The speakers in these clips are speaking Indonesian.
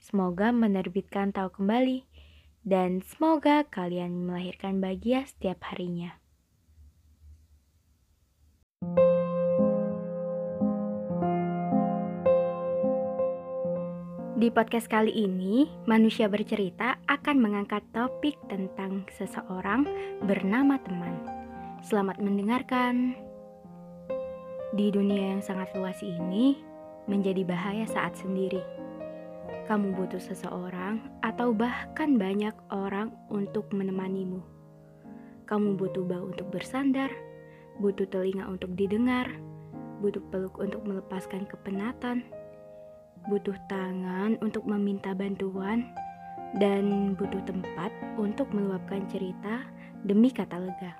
Semoga menerbitkan tahu kembali dan semoga kalian melahirkan bahagia setiap harinya. Di podcast kali ini, manusia bercerita akan mengangkat topik tentang seseorang bernama teman. Selamat mendengarkan. Di dunia yang sangat luas ini, menjadi bahaya saat sendiri kamu butuh seseorang atau bahkan banyak orang untuk menemanimu. Kamu butuh bahu untuk bersandar, butuh telinga untuk didengar, butuh peluk untuk melepaskan kepenatan, butuh tangan untuk meminta bantuan, dan butuh tempat untuk meluapkan cerita demi kata lega.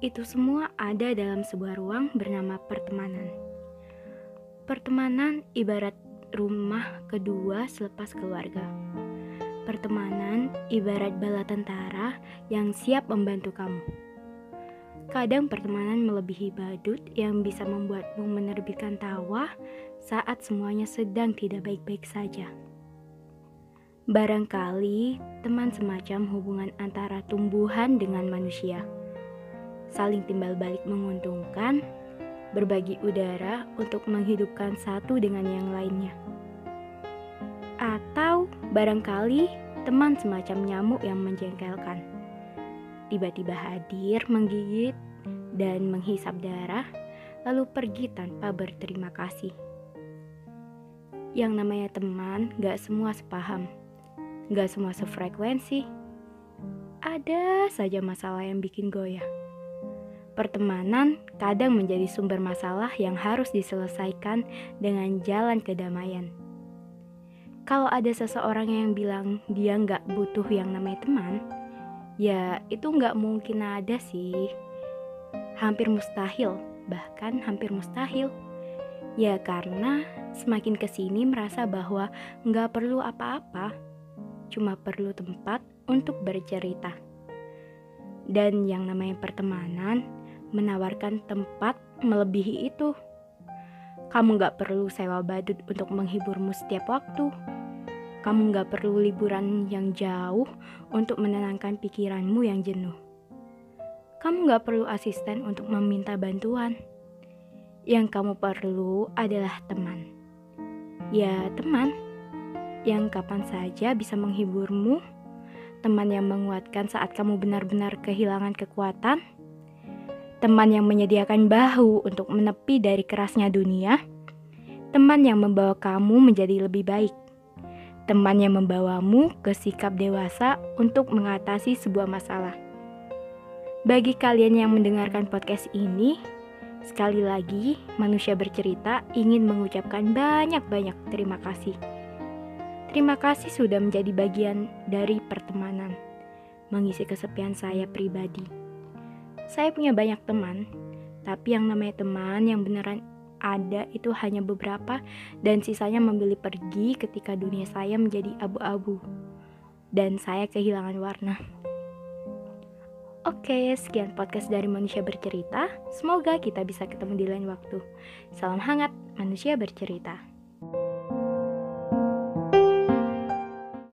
Itu semua ada dalam sebuah ruang bernama pertemanan. Pertemanan ibarat rumah kedua selepas keluarga. Pertemanan ibarat bala tentara yang siap membantu kamu. Kadang pertemanan melebihi badut yang bisa membuatmu menerbitkan tawa saat semuanya sedang tidak baik-baik saja. Barangkali teman semacam hubungan antara tumbuhan dengan manusia. Saling timbal balik menguntungkan, berbagi udara untuk menghidupkan satu dengan yang lainnya. Atau barangkali teman semacam nyamuk yang menjengkelkan. Tiba-tiba hadir, menggigit, dan menghisap darah, lalu pergi tanpa berterima kasih. Yang namanya teman gak semua sepaham, gak semua sefrekuensi. Ada saja masalah yang bikin goyah. Pertemanan kadang menjadi sumber masalah yang harus diselesaikan dengan jalan kedamaian. Kalau ada seseorang yang bilang dia nggak butuh yang namanya teman, ya itu nggak mungkin ada sih. Hampir mustahil, bahkan hampir mustahil. Ya karena semakin ke sini merasa bahwa nggak perlu apa-apa, cuma perlu tempat untuk bercerita. Dan yang namanya pertemanan, menawarkan tempat melebihi itu. Kamu gak perlu sewa badut untuk menghiburmu setiap waktu. Kamu gak perlu liburan yang jauh untuk menenangkan pikiranmu yang jenuh. Kamu gak perlu asisten untuk meminta bantuan. Yang kamu perlu adalah teman. Ya, teman yang kapan saja bisa menghiburmu, teman yang menguatkan saat kamu benar-benar kehilangan kekuatan teman yang menyediakan bahu untuk menepi dari kerasnya dunia, teman yang membawa kamu menjadi lebih baik, teman yang membawamu ke sikap dewasa untuk mengatasi sebuah masalah. Bagi kalian yang mendengarkan podcast ini, sekali lagi manusia bercerita ingin mengucapkan banyak-banyak terima kasih. Terima kasih sudah menjadi bagian dari pertemanan, mengisi kesepian saya pribadi. Saya punya banyak teman, tapi yang namanya teman yang beneran ada itu hanya beberapa dan sisanya memilih pergi ketika dunia saya menjadi abu-abu dan saya kehilangan warna. Oke, sekian podcast dari Manusia Bercerita. Semoga kita bisa ketemu di lain waktu. Salam hangat, Manusia Bercerita.